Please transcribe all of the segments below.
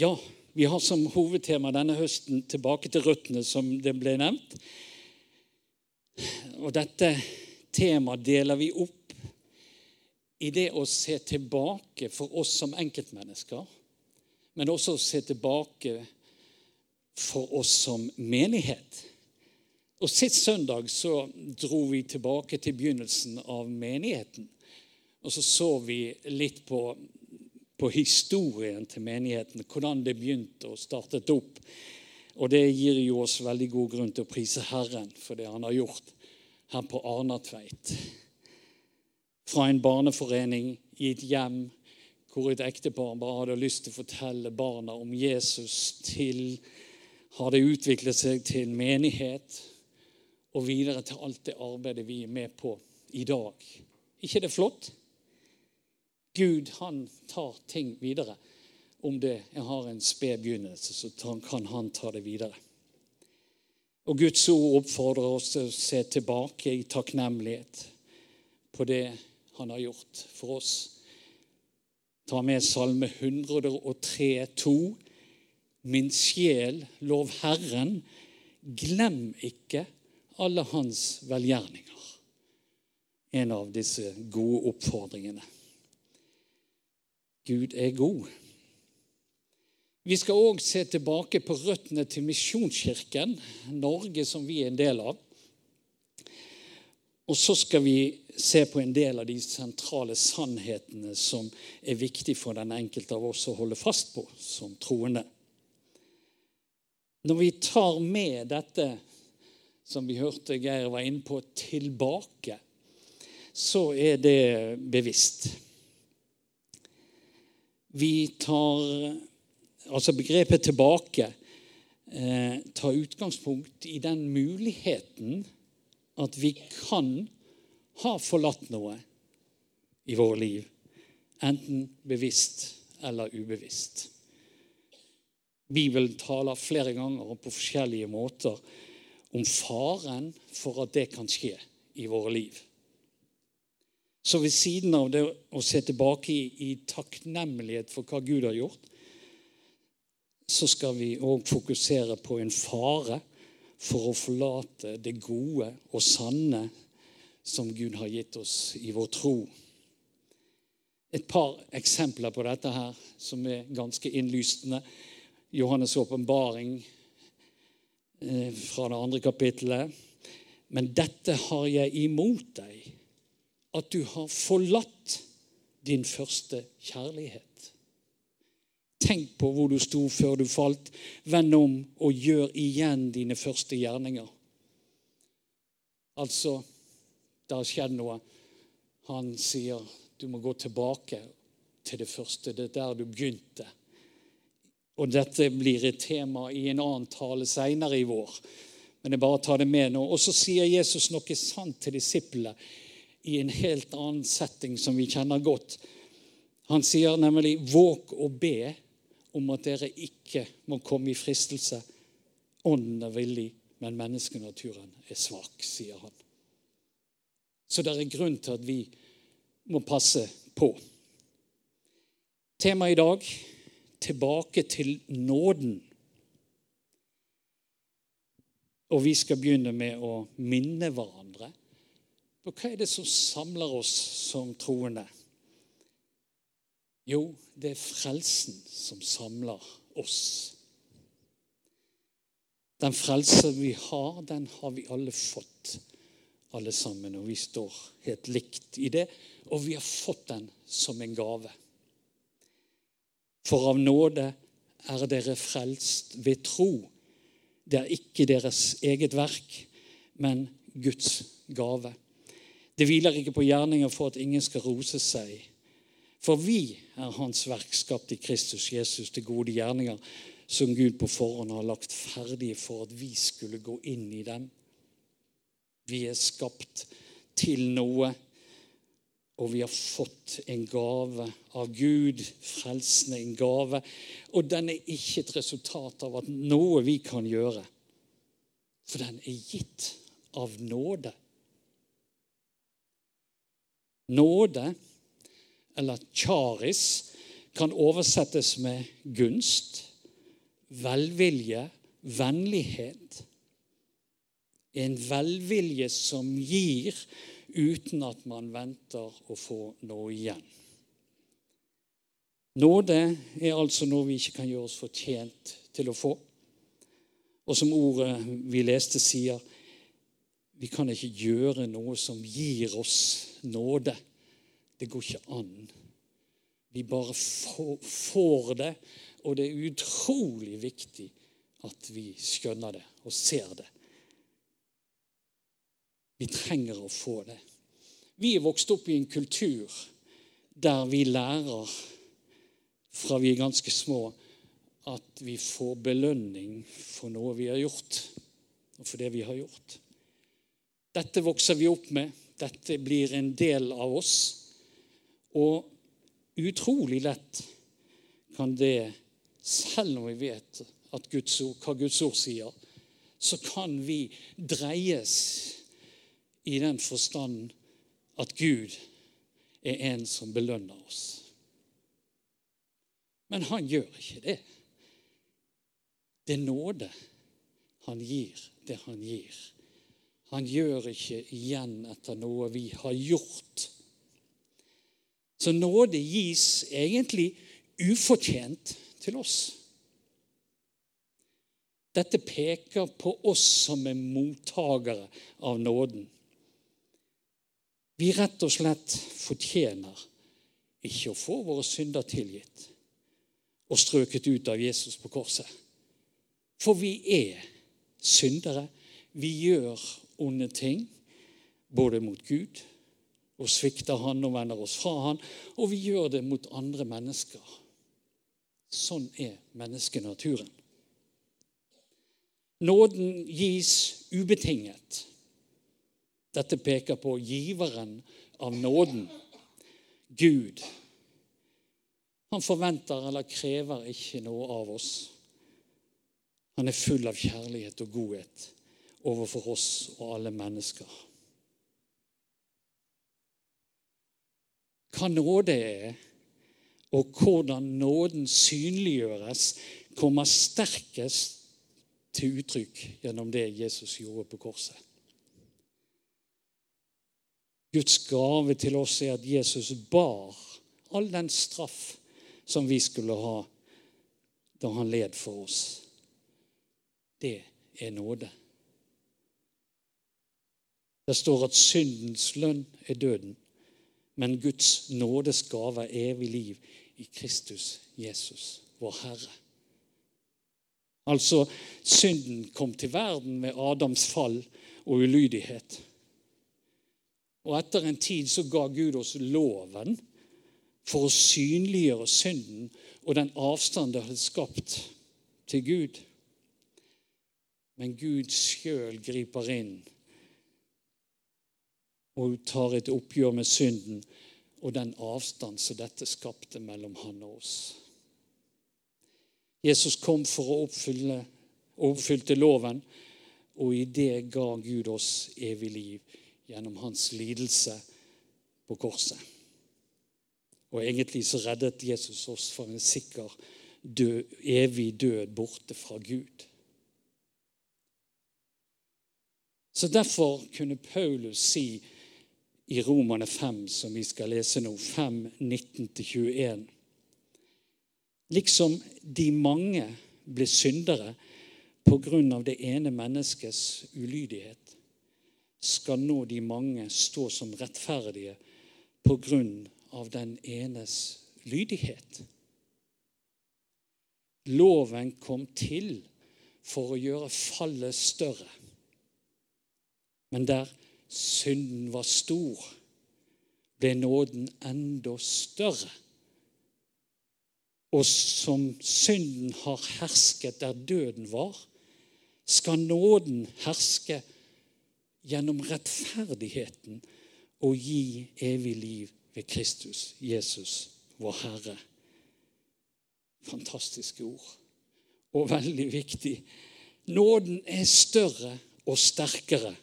Ja, vi har som hovedtema denne høsten 'Tilbake til røttene', som det ble nevnt. Og dette temaet deler vi opp i det å se tilbake for oss som enkeltmennesker, men også å se tilbake for oss som menighet. Og Sist søndag så dro vi tilbake til begynnelsen av menigheten. Og så så vi litt på på historien til menigheten, hvordan det begynte og startet opp. Og det gir jo oss veldig god grunn til å prise Herren for det han har gjort her på Arnatveit. Fra en barneforening i et hjem hvor et ektepar bare hadde lyst til å fortelle barna om Jesus, til har det utviklet seg til en menighet, og videre til alt det arbeidet vi er med på i dag. ikke det flott? Gud han tar ting videre. Om det har en sped begynnelse, så kan han ta det videre. Og Guds ord oppfordrer oss til å se tilbake i takknemlighet på det han har gjort for oss. Ta med Salme 103, 2. Min sjel, lov Herren, glem ikke alle hans velgjerninger. En av disse gode oppfordringene. Gud er god. Vi skal òg se tilbake på røttene til Misjonskirken, Norge som vi er en del av. Og så skal vi se på en del av de sentrale sannhetene som er viktig for den enkelte av oss å holde fast på som troende. Når vi tar med dette som vi hørte Geir var inne på, tilbake, så er det bevisst. Vi tar Altså begrepet 'tilbake' eh, tar utgangspunkt i den muligheten at vi kan ha forlatt noe i våre liv. Enten bevisst eller ubevisst. Bibelen taler flere ganger og på forskjellige måter om faren for at det kan skje i våre liv. Så ved siden av det å se tilbake i, i takknemlighet for hva Gud har gjort, så skal vi òg fokusere på en fare for å forlate det gode og sanne som Gud har gitt oss i vår tro. Et par eksempler på dette her som er ganske innlysende. Johannes' åpenbaring eh, fra det andre kapittelet. Men dette har jeg imot deg at du har forlatt din første kjærlighet. Tenk på hvor du sto før du falt. Vend om og gjør igjen dine første gjerninger. Altså, det har skjedd noe. Han sier du må gå tilbake til det første. Det er der du begynte. Og dette blir et tema i en annen tale seinere i vår. Men jeg bare tar det med nå. Og så sier Jesus noe sant til disiplene i en helt annen setting som vi kjenner godt. Han sier nemlig 'våg og be om at dere ikke må komme i fristelse'. Ånden er villig, men menneskenaturen er svak, sier han. Så det er grunn til at vi må passe på. Temaet i dag tilbake til nåden. Og vi skal begynne med å minne hverandre og hva er det som samler oss som troende? Jo, det er frelsen som samler oss. Den frelse vi har, den har vi alle fått, alle sammen. Og vi står helt likt i det. Og vi har fått den som en gave. For av nåde er dere frelst ved tro. Det er ikke deres eget verk, men Guds gave. Det hviler ikke på gjerninger for at ingen skal rose seg. For vi er Hans verk skapt i Kristus Jesus til gode gjerninger, som Gud på forhånd har lagt ferdige for at vi skulle gå inn i dem. Vi er skapt til noe, og vi har fått en gave av Gud. Frelsende en gave. Og den er ikke et resultat av at noe vi kan gjøre, for den er gitt av nåde. Nåde, eller charis, kan oversettes med gunst velvilje, vennlighet. En velvilje som gir uten at man venter å få noe igjen. Nåde er altså noe vi ikke kan gjøre oss fortjent til å få. Og som ordet vi leste, sier vi kan ikke gjøre noe som gir oss nåde. Det går ikke an. Vi bare får det, og det er utrolig viktig at vi skjønner det og ser det. Vi trenger å få det. Vi er vokst opp i en kultur der vi lærer fra vi er ganske små, at vi får belønning for noe vi har gjort, og for det vi har gjort. Dette vokser vi opp med. Dette blir en del av oss. Og utrolig lett kan det, selv om vi vet Guds ord, hva Guds ord sier, så kan vi dreies i den forstand at Gud er en som belønner oss. Men han gjør ikke det. Det er nåde han gir det han gir. Han gjør ikke igjen etter noe vi har gjort. Så nåde gis egentlig ufortjent til oss. Dette peker på oss som er mottagere av nåden. Vi rett og slett fortjener ikke å få våre synder tilgitt og strøket ut av Jesus på korset. For vi er syndere. Vi gjør onde ting, både mot Gud og svikter Han og vender oss fra Han, og vi gjør det mot andre mennesker. Sånn er menneskenaturen. Nåden gis ubetinget. Dette peker på giveren av nåden, Gud han forventer eller krever ikke noe av oss. Han er full av kjærlighet og godhet overfor oss og alle mennesker. Hva nåde er, og hvordan nåden synliggjøres, kommer sterkest til uttrykk gjennom det Jesus gjorde på korset. Guds gave til oss er at Jesus bar all den straff som vi skulle ha da han led for oss. Det er nåde. Det står at syndens lønn er døden, men Guds nådes gave er evig liv i Kristus Jesus, vår Herre. Altså, synden kom til verden med Adams fall og ulydighet. Og etter en tid så ga Gud oss loven for å synliggjøre synden og den avstand det hadde skapt til Gud. Men Gud sjøl griper inn og tar et oppgjør med synden og den avstand som dette skapte mellom han og oss. Jesus kom for å oppfylle, oppfylte loven, og i det ga Gud oss evig liv gjennom hans lidelse på korset. Og egentlig så reddet Jesus oss for en sikker, død, evig død borte fra Gud. Så Derfor kunne Paulus si i Romane 5, som vi skal lese nå, 5, 19-21 Liksom de mange ble syndere av det ene menneskets ulydighet, skal nå de mange stå som rettferdige av den enes lydighet. Loven kom til for å gjøre fallet større. Men der synden var stor, ble nåden enda større. Og som synden har hersket der døden var, skal nåden herske gjennom rettferdigheten og gi evig liv ved Kristus, Jesus, vår Herre. Fantastiske ord. Og veldig viktig. Nåden er større og sterkere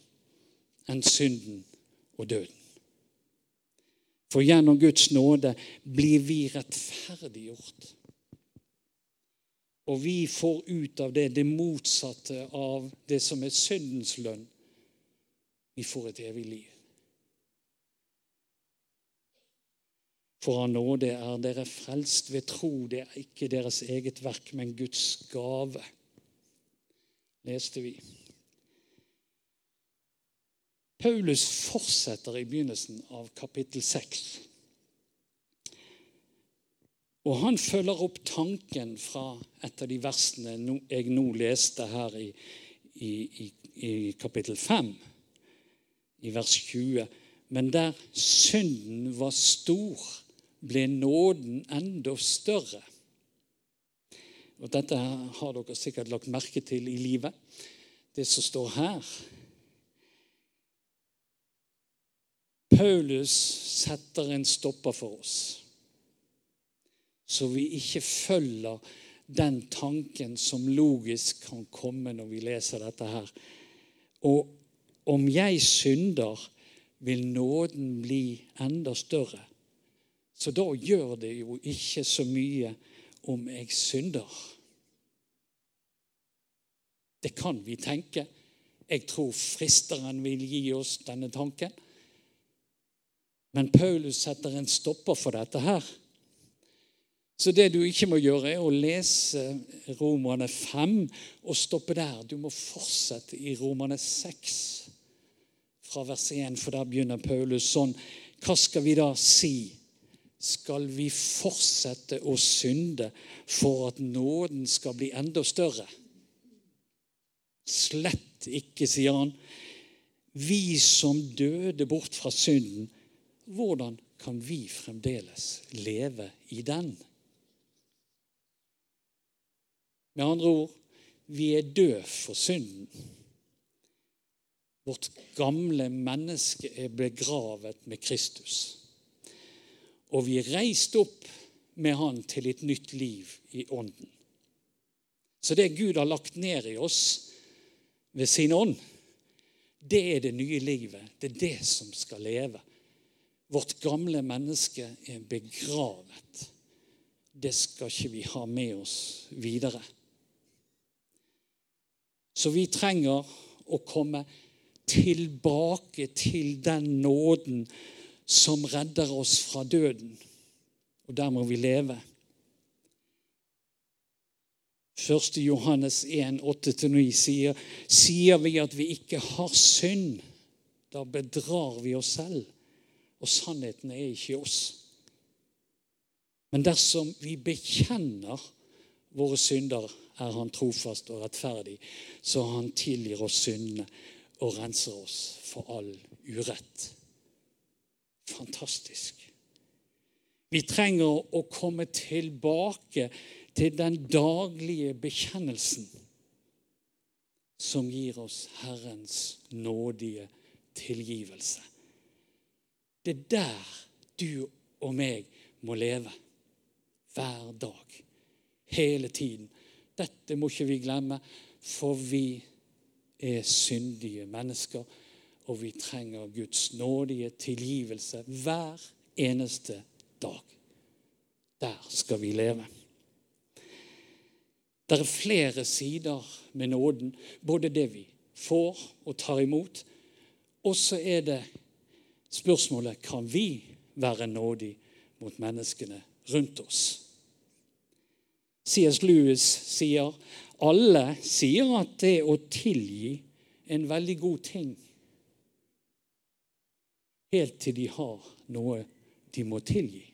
enn synden og døden. For gjennom Guds nåde blir vi rettferdiggjort. Og vi får ut av det det motsatte av det som er syndens lønn. Vi får et evig liv. For av nåde er dere frelst ved tro. Det er ikke deres eget verk, men Guds gave. Leste vi. Paulus fortsetter i begynnelsen av kapittel 6. Og han følger opp tanken fra et av de versene jeg nå leste her i, i, i, i kapittel 5, i vers 20. Men der synden var stor, ble nåden enda større. Og Dette har dere sikkert lagt merke til i livet, det som står her. Paulus setter en stopper for oss, så vi ikke følger den tanken som logisk kan komme når vi leser dette her. Og om jeg synder, vil nåden bli enda større. Så da gjør det jo ikke så mye om jeg synder. Det kan vi tenke. Jeg tror fristeren vil gi oss denne tanken. Men Paulus setter en stopper for dette her. Så det du ikke må gjøre, er å lese Romerne 5 og stoppe der. Du må fortsette i Romerne 6 fra vers 1, for der begynner Paulus sånn. Hva skal vi da si? Skal vi fortsette å synde for at nåden skal bli enda større? Slett ikke, sier han. Vi som døde bort fra synden, hvordan kan vi fremdeles leve i den? Med andre ord vi er døde for synden. Vårt gamle menneske er begravet med Kristus. Og vi er reist opp med Han til et nytt liv i Ånden. Så det Gud har lagt ned i oss ved sin ånd, det er det nye livet. Det er det som skal leve. Vårt gamle menneske er begravet. Det skal ikke vi ha med oss videre. Så vi trenger å komme tilbake til den nåden som redder oss fra døden. Og der må vi leve. 1. Johannes 1, 8-9 sier, sier vi at vi ikke har synd. Da bedrar vi oss selv og sannheten er ikke i oss. Men dersom vi bekjenner våre synder, er Han trofast og rettferdig, så Han tilgir oss syndene og renser oss for all urett. Fantastisk. Vi trenger å komme tilbake til den daglige bekjennelsen som gir oss Herrens nådige tilgivelse. Det er der du og meg må leve. Hver dag. Hele tiden. Dette må ikke vi glemme, for vi er syndige mennesker. Og vi trenger Guds nådige tilgivelse hver eneste dag. Der skal vi leve. Det er flere sider med nåden, både det vi får og tar imot, og så er det Spørsmålet kan vi være nådige mot menneskene rundt oss. C.S. Lewis sier alle sier at det å tilgi er en veldig god ting. Helt til de har noe de må tilgi.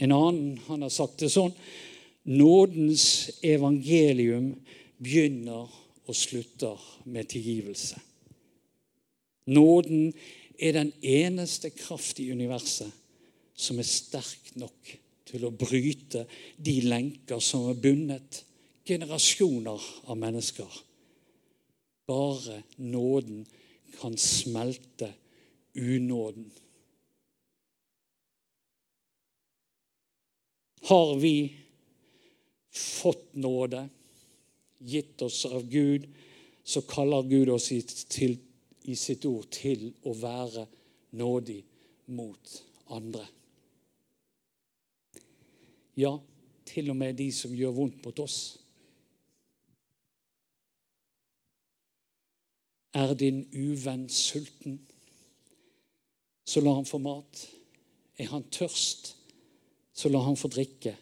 En annen han har sagt det sånn Nådens evangelium begynner og slutter med tilgivelse. Nåden er den eneste kraft i universet som er sterk nok til å bryte de lenker som har bundet generasjoner av mennesker. Bare nåden kan smelte unåden. Har vi fått nåde, gitt oss av Gud, så kaller Gud oss til i sitt ord til å være nådig mot andre. Ja, til og med de som gjør vondt mot oss. Er din uvenn sulten, så la han få mat. Er han tørst, så la han få drikke.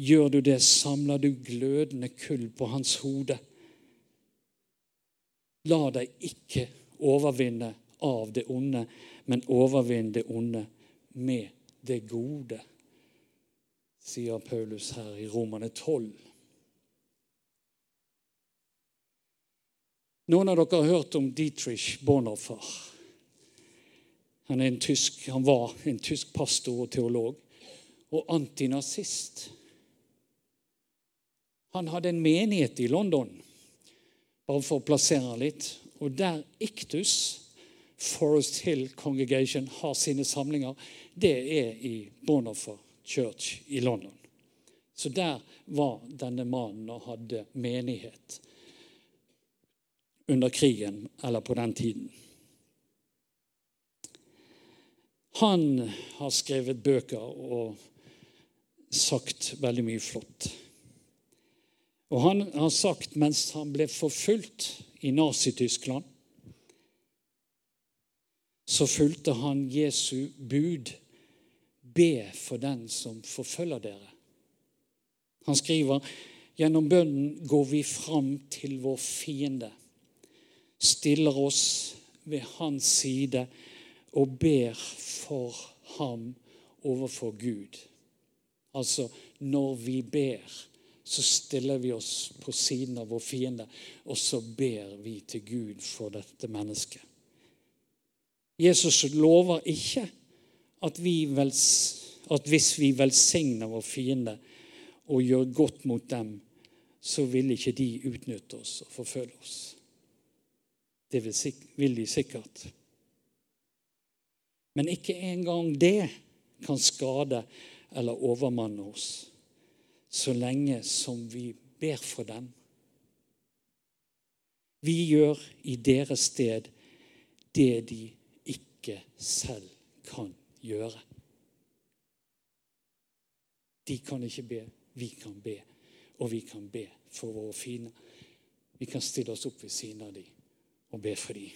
Gjør du det, samler du glødende kull på hans hode. La deg ikke overvinne av det onde, men overvinn det onde med det gode, sier Paulus her i Romane 12. Noen av dere har hørt om Dietrich Bonhoeffer. Han, tysk, han var en tysk pastor og teolog og antinazist. Han hadde en menighet i London, bare for å plassere den litt. Og der Iktus, Forest Hill Congregation, har sine samlinger, det er i Bonhoeffer Church i London. Så der var denne mannen og hadde menighet under krigen, eller på den tiden. Han har skrevet bøker og sagt veldig mye flott. Og han har sagt mens han ble forfulgt i Nazi-Tyskland, så fulgte han Jesu bud. Be for den som forfølger dere. Han skriver gjennom bønnen går vi fram til vår fiende, stiller oss ved hans side og ber for ham overfor Gud. Altså når vi ber så stiller vi oss på siden av vår fiende, og så ber vi til Gud for dette mennesket. Jesus lover ikke at, vi at hvis vi velsigner vår fiende og gjør godt mot dem, så vil ikke de utnytte oss og forfølge oss. Det vil de sikkert. Men ikke engang det kan skade eller overmanne oss så lenge som vi ber for dem. Vi gjør i deres sted det de ikke selv kan gjøre. De kan ikke be, vi kan be, og vi kan be for våre fine. Vi kan stille oss opp ved siden av dem og be for dem.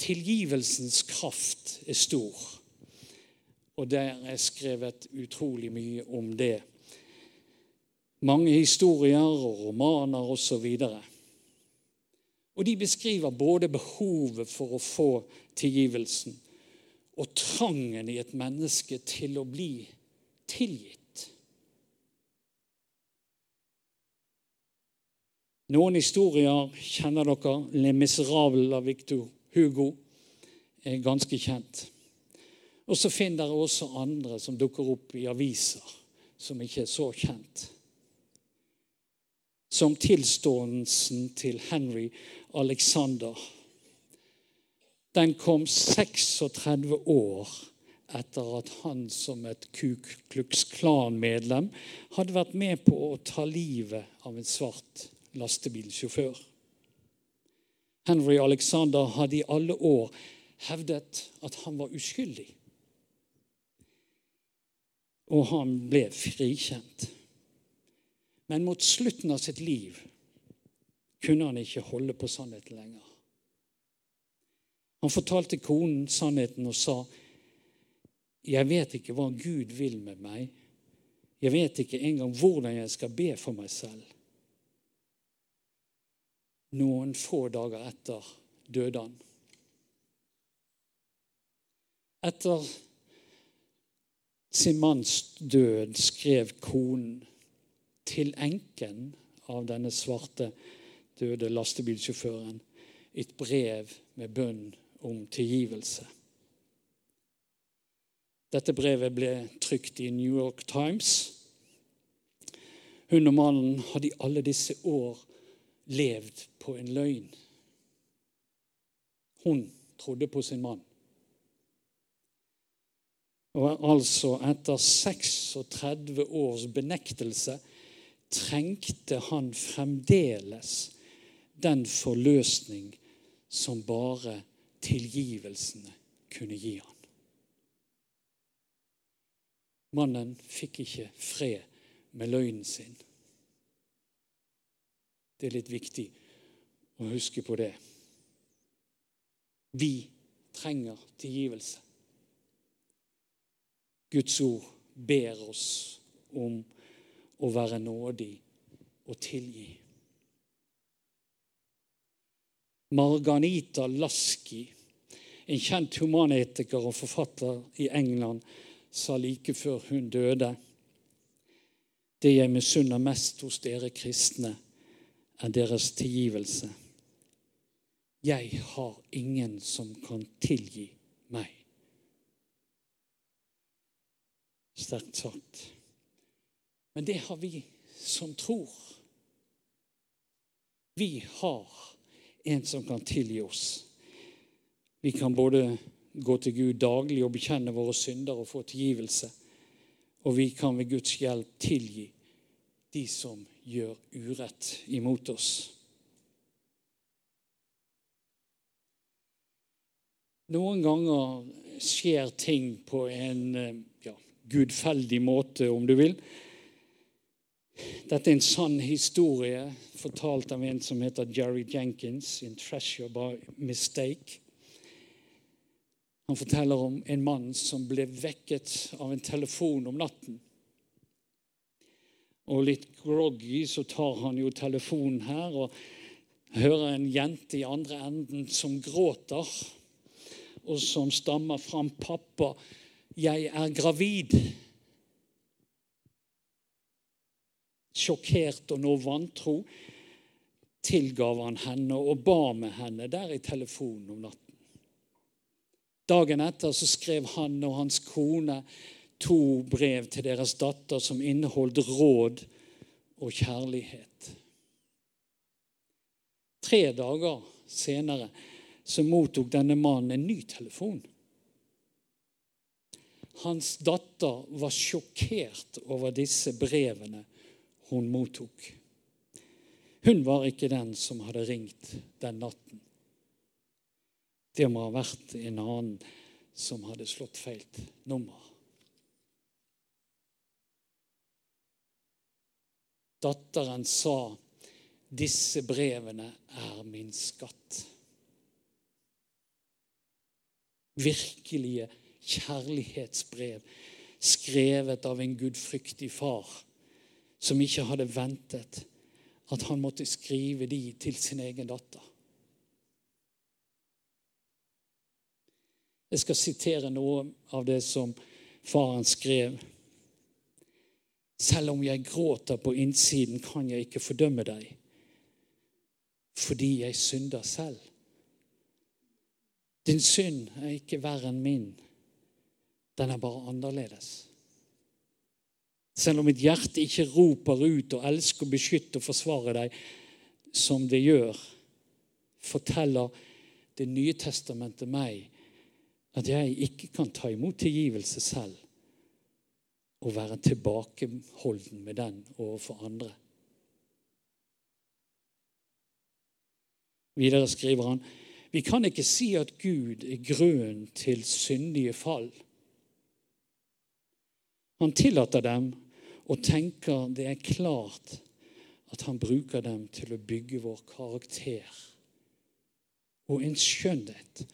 Tilgivelsens kraft er stor. Og der er skrevet utrolig mye om det. Mange historier og romaner osv. Og, og de beskriver både behovet for å få tilgivelsen og trangen i et menneske til å bli tilgitt. Noen historier kjenner dere. Le Miserable av Victor Hugo er ganske kjent. Og så finner dere også andre som dukker opp i aviser, som ikke er så kjent. Som tilståelsen til Henry Alexander. Den kom 36 år etter at han som et Ku Klux Klan-medlem hadde vært med på å ta livet av en svart lastebilsjåfør. Henry Alexander hadde i alle år hevdet at han var uskyldig og han ble frikjent. Men mot slutten av sitt liv kunne han ikke holde på sannheten lenger. Han fortalte konen sannheten og sa, 'Jeg vet ikke hva Gud vil med meg.' 'Jeg vet ikke engang hvordan jeg skal be for meg selv.' Noen få dager etter døde han. Etter sin manns død skrev konen til enken av denne svarte, døde lastebilsjåføren et brev med bønn om tilgivelse. Dette brevet ble trykt i New York Times. Hun og mannen hadde i alle disse år levd på en løgn. Hun trodde på sin mann. Og altså etter 36 års benektelse trengte han fremdeles den forløsning som bare tilgivelsene kunne gi han. Mannen fikk ikke fred med løgnen sin. Det er litt viktig å huske på det. Vi trenger tilgivelse. Guds ord ber oss om å være nådig og tilgi. Marganita Lasky, en kjent humanetiker og forfatter i England, sa like før hun døde Det jeg misunner mest hos dere kristne, er deres tilgivelse. Jeg har ingen som kan tilgi meg. Sterkt sagt. Men det har vi som tror. Vi har en som kan tilgi oss. Vi kan både gå til Gud daglig og bekjenne våre synder og få tilgivelse. Og vi kan ved Guds hjelp tilgi de som gjør urett imot oss. Noen ganger skjer ting på en ja, gudfeldig måte, om du vil. Dette er en sann historie fortalt av en som heter Jerry Jenkins, in 'Treasure by Mistake'. Han forteller om en mann som ble vekket av en telefon om natten. Og litt groggy så tar han jo telefonen her og hører en jente i andre enden som gråter, og som stammer fram 'Pappa, jeg er gravid'. Sjokkert og nå vantro tilgav han henne og ba med henne der i telefonen om natten. Dagen etter så skrev han og hans kone to brev til deres datter som inneholdt råd og kjærlighet. Tre dager senere så mottok denne mannen en ny telefon. Hans datter var sjokkert over disse brevene hun mottok. Hun var ikke den som hadde ringt den natten. Det må ha vært en annen som hadde slått feil nummer. Datteren sa, 'Disse brevene er min skatt'. Virkelige kjærlighetsbrev skrevet av en gudfryktig far som ikke hadde ventet at han måtte skrive de til sin egen datter. Jeg skal sitere noe av det som faren skrev. Selv om jeg gråter på innsiden, kan jeg ikke fordømme deg, fordi jeg synder selv. Din synd er ikke verre enn min. Den er bare annerledes. Selv om mitt hjerte ikke roper ut og elsker å beskytte og forsvare deg som det gjør, forteller Det nye testamentet meg at jeg ikke kan ta imot tilgivelse selv og være tilbakeholden med den overfor andre. Videre skriver han vi kan ikke si at Gud er grunnen til syndige fall. Han tillater dem og tenker det er klart at han bruker dem til å bygge vår karakter og en skjønnhet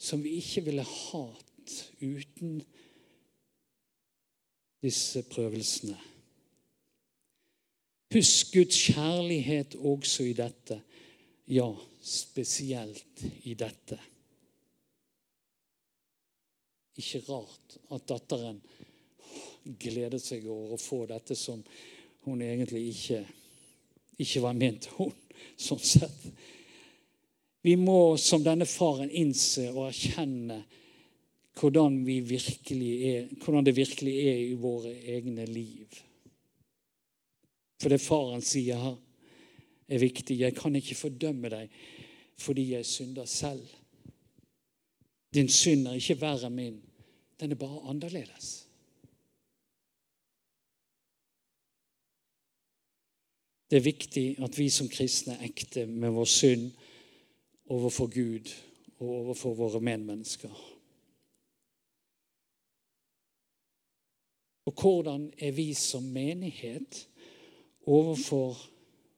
som vi ikke ville hatt uten disse prøvelsene. Husk Guds kjærlighet også i dette. Ja, spesielt i dette. Ikke rart at datteren gledet seg over å få dette som hun egentlig ikke, ikke var ment hun, sånn sett. Vi må som denne faren innse og erkjenne hvordan, er, hvordan det virkelig er i våre egne liv. For det faren sier her, er viktig. Jeg kan ikke fordømme deg fordi jeg synder selv. Din synd er ikke verre enn min. Den er bare annerledes. Det er viktig at vi som kristne er ekte med vår synd overfor Gud og overfor våre medmennesker. Og hvordan er vi som menighet overfor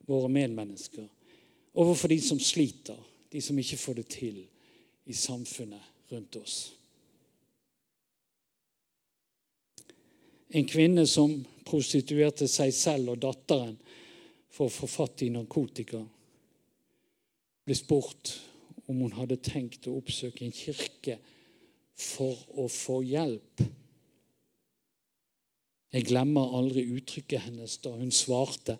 våre medmennesker? Overfor de som sliter, de som ikke får det til i samfunnet rundt oss? En kvinne som prostituerte seg selv og datteren for å få fatt i narkotika, ble spurt om hun hadde tenkt å oppsøke en kirke for å få hjelp. Jeg glemmer aldri uttrykket hennes da hun svarte.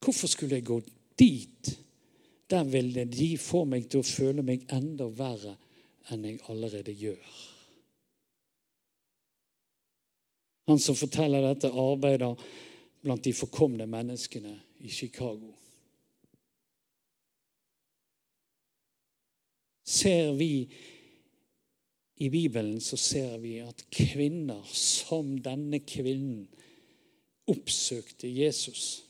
Hvorfor skulle jeg gå dit? Der ville de få meg til å føle meg enda verre enn jeg allerede gjør. Han som forteller dette, arbeider blant de forkomne menneskene i Chicago. Ser vi i Bibelen, så ser vi at kvinner som denne kvinnen oppsøkte Jesus.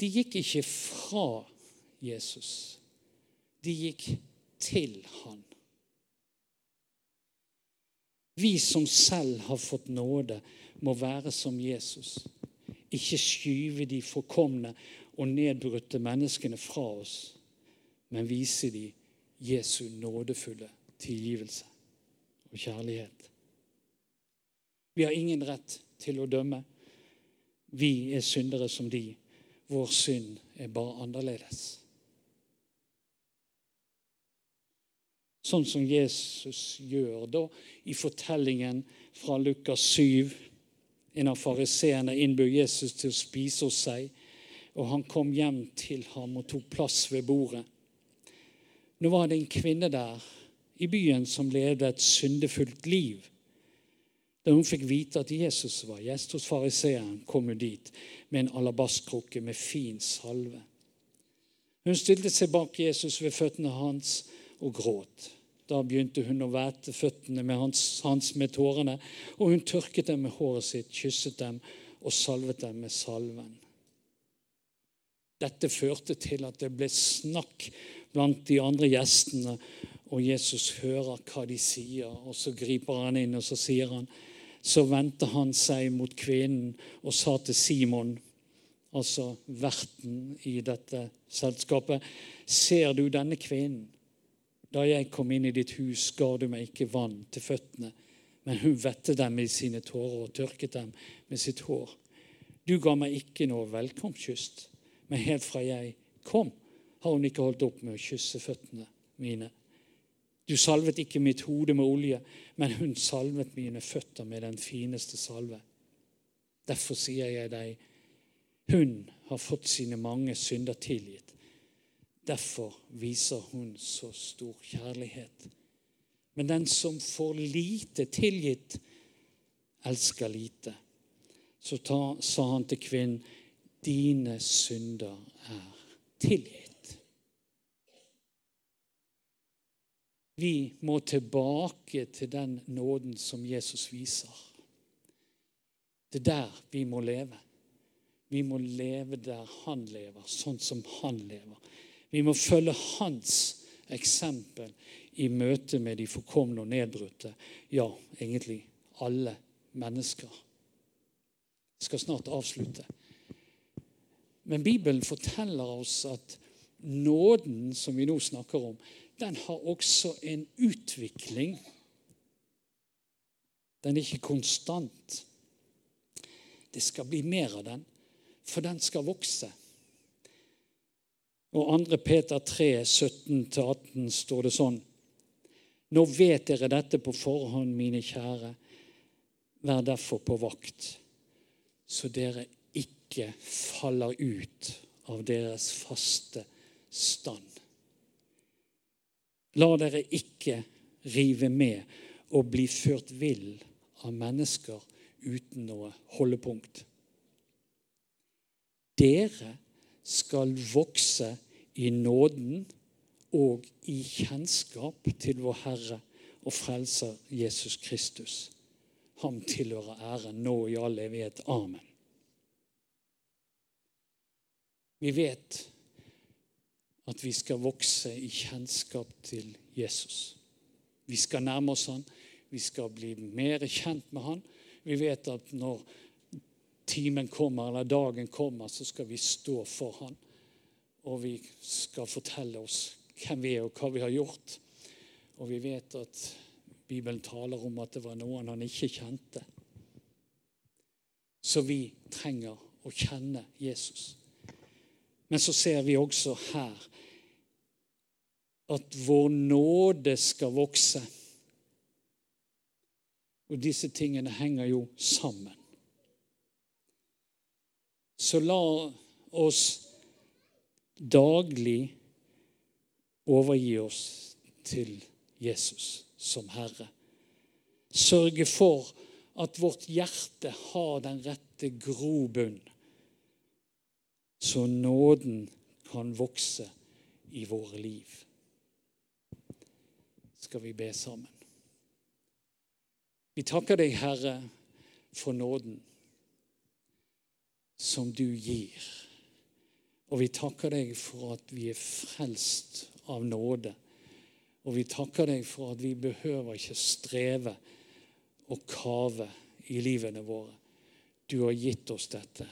De gikk ikke fra Jesus. De gikk til han. Vi som selv har fått nåde, må være som Jesus. Ikke skyve de forkomne og nedbrutte menneskene fra oss, men vise de Jesu nådefulle tilgivelse og kjærlighet. Vi har ingen rett til å dømme. Vi er syndere som de. Vår synd er bare annerledes. Sånn som Jesus gjør da i fortellingen fra Lukas 7. En av fariseerne innbød Jesus til å spise hos seg, og han kom hjem til ham og tok plass ved bordet. Nå var det en kvinne der i byen som levde et syndefullt liv. Da hun fikk vite at Jesus var gjest hos fariseeren, kom hun dit med en alabastkrukke med fin salve. Hun stilte seg bak Jesus ved føttene hans og gråt. Da begynte hun å væte føttene med hans, hans, med tårene, og hun tørket dem med håret sitt, kysset dem og salvet dem med salven. Dette førte til at det ble snakk blant de andre gjestene, og Jesus hører hva de sier, og så griper han inn, og så sier han Så vendte han seg mot kvinnen og sa til Simon, altså verten i dette selskapet, ser du denne kvinnen? Da jeg kom inn i ditt hus, ga du meg ikke vann til føttene, men hun vettet dem i sine tårer og tørket dem med sitt hår. Du ga meg ikke noe velkomstkyss, men helt fra jeg kom, har hun ikke holdt opp med å kysse føttene mine. Du salvet ikke mitt hode med olje, men hun salvet mine føtter med den fineste salve. Derfor sier jeg deg, hun har fått sine mange synder tilgitt Derfor viser hun så stor kjærlighet. Men den som får lite tilgitt, elsker lite. Så ta, sa han til kvinnen, dine synder er tilgitt. Vi må tilbake til den nåden som Jesus viser. Det er der vi må leve. Vi må leve der han lever, sånn som han lever. Vi må følge hans eksempel i møte med de forkomne og nedbrutte. Ja, egentlig alle mennesker. Jeg skal snart avslutte. Men Bibelen forteller oss at nåden som vi nå snakker om, den har også en utvikling. Den er ikke konstant. Det skal bli mer av den, for den skal vokse. Og 2. Peter 3, 17-18 står det sånn. Nå vet dere dette på forhånd, mine kjære. Vær derfor på vakt, så dere ikke faller ut av deres faste stand. La dere ikke rive med og bli ført vill av mennesker uten noe holdepunkt. Dere skal vokse i nåden og i kjennskap til vår Herre og Frelser Jesus Kristus. Ham tilhører æren nå i all evighet. Amen. Vi vet at vi skal vokse i kjennskap til Jesus. Vi skal nærme oss han, Vi skal bli mer kjent med Han. Vi vet at når timen kommer, eller dagen kommer, så skal vi stå for Han. Og vi skal fortelle oss hvem vi er, og hva vi har gjort. Og vi vet at Bibelen taler om at det var noen han ikke kjente. Så vi trenger å kjenne Jesus. Men så ser vi også her at vår nåde skal vokse. Og disse tingene henger jo sammen. Så la oss daglig overgi oss til Jesus som Herre. Sørge for at vårt hjerte har den rette grobunn, så nåden kan vokse i våre liv. Skal vi be sammen? Vi takker deg, Herre, for nåden som du gir. Og vi takker deg for at vi er frelst av nåde og vi takker deg for at vi behøver ikke streve og kave i livene våre. Du har gitt oss dette.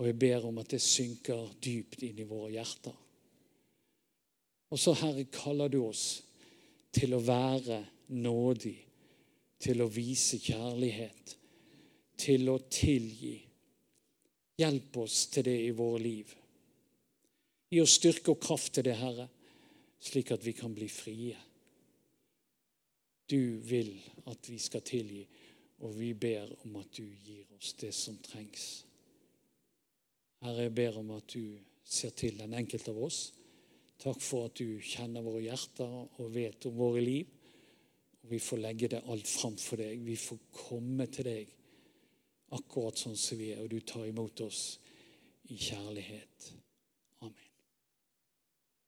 Og jeg ber om at det synker dypt inn i våre hjerter. Og så, Herre, kaller du oss til å være nådig, til å vise kjærlighet, til å tilgi. Hjelp oss til det i våre liv. Gi oss styrke og kraft til det, Herre slik at vi kan bli frie. Du vil at vi skal tilgi, og vi ber om at du gir oss det som trengs. Herre, jeg ber om at du ser til den enkelte av oss. Takk for at du kjenner våre hjerter og vet om våre liv. Vi får legge det alt fram for deg. Vi får komme til deg akkurat sånn som vi er, og du tar imot oss i kjærlighet.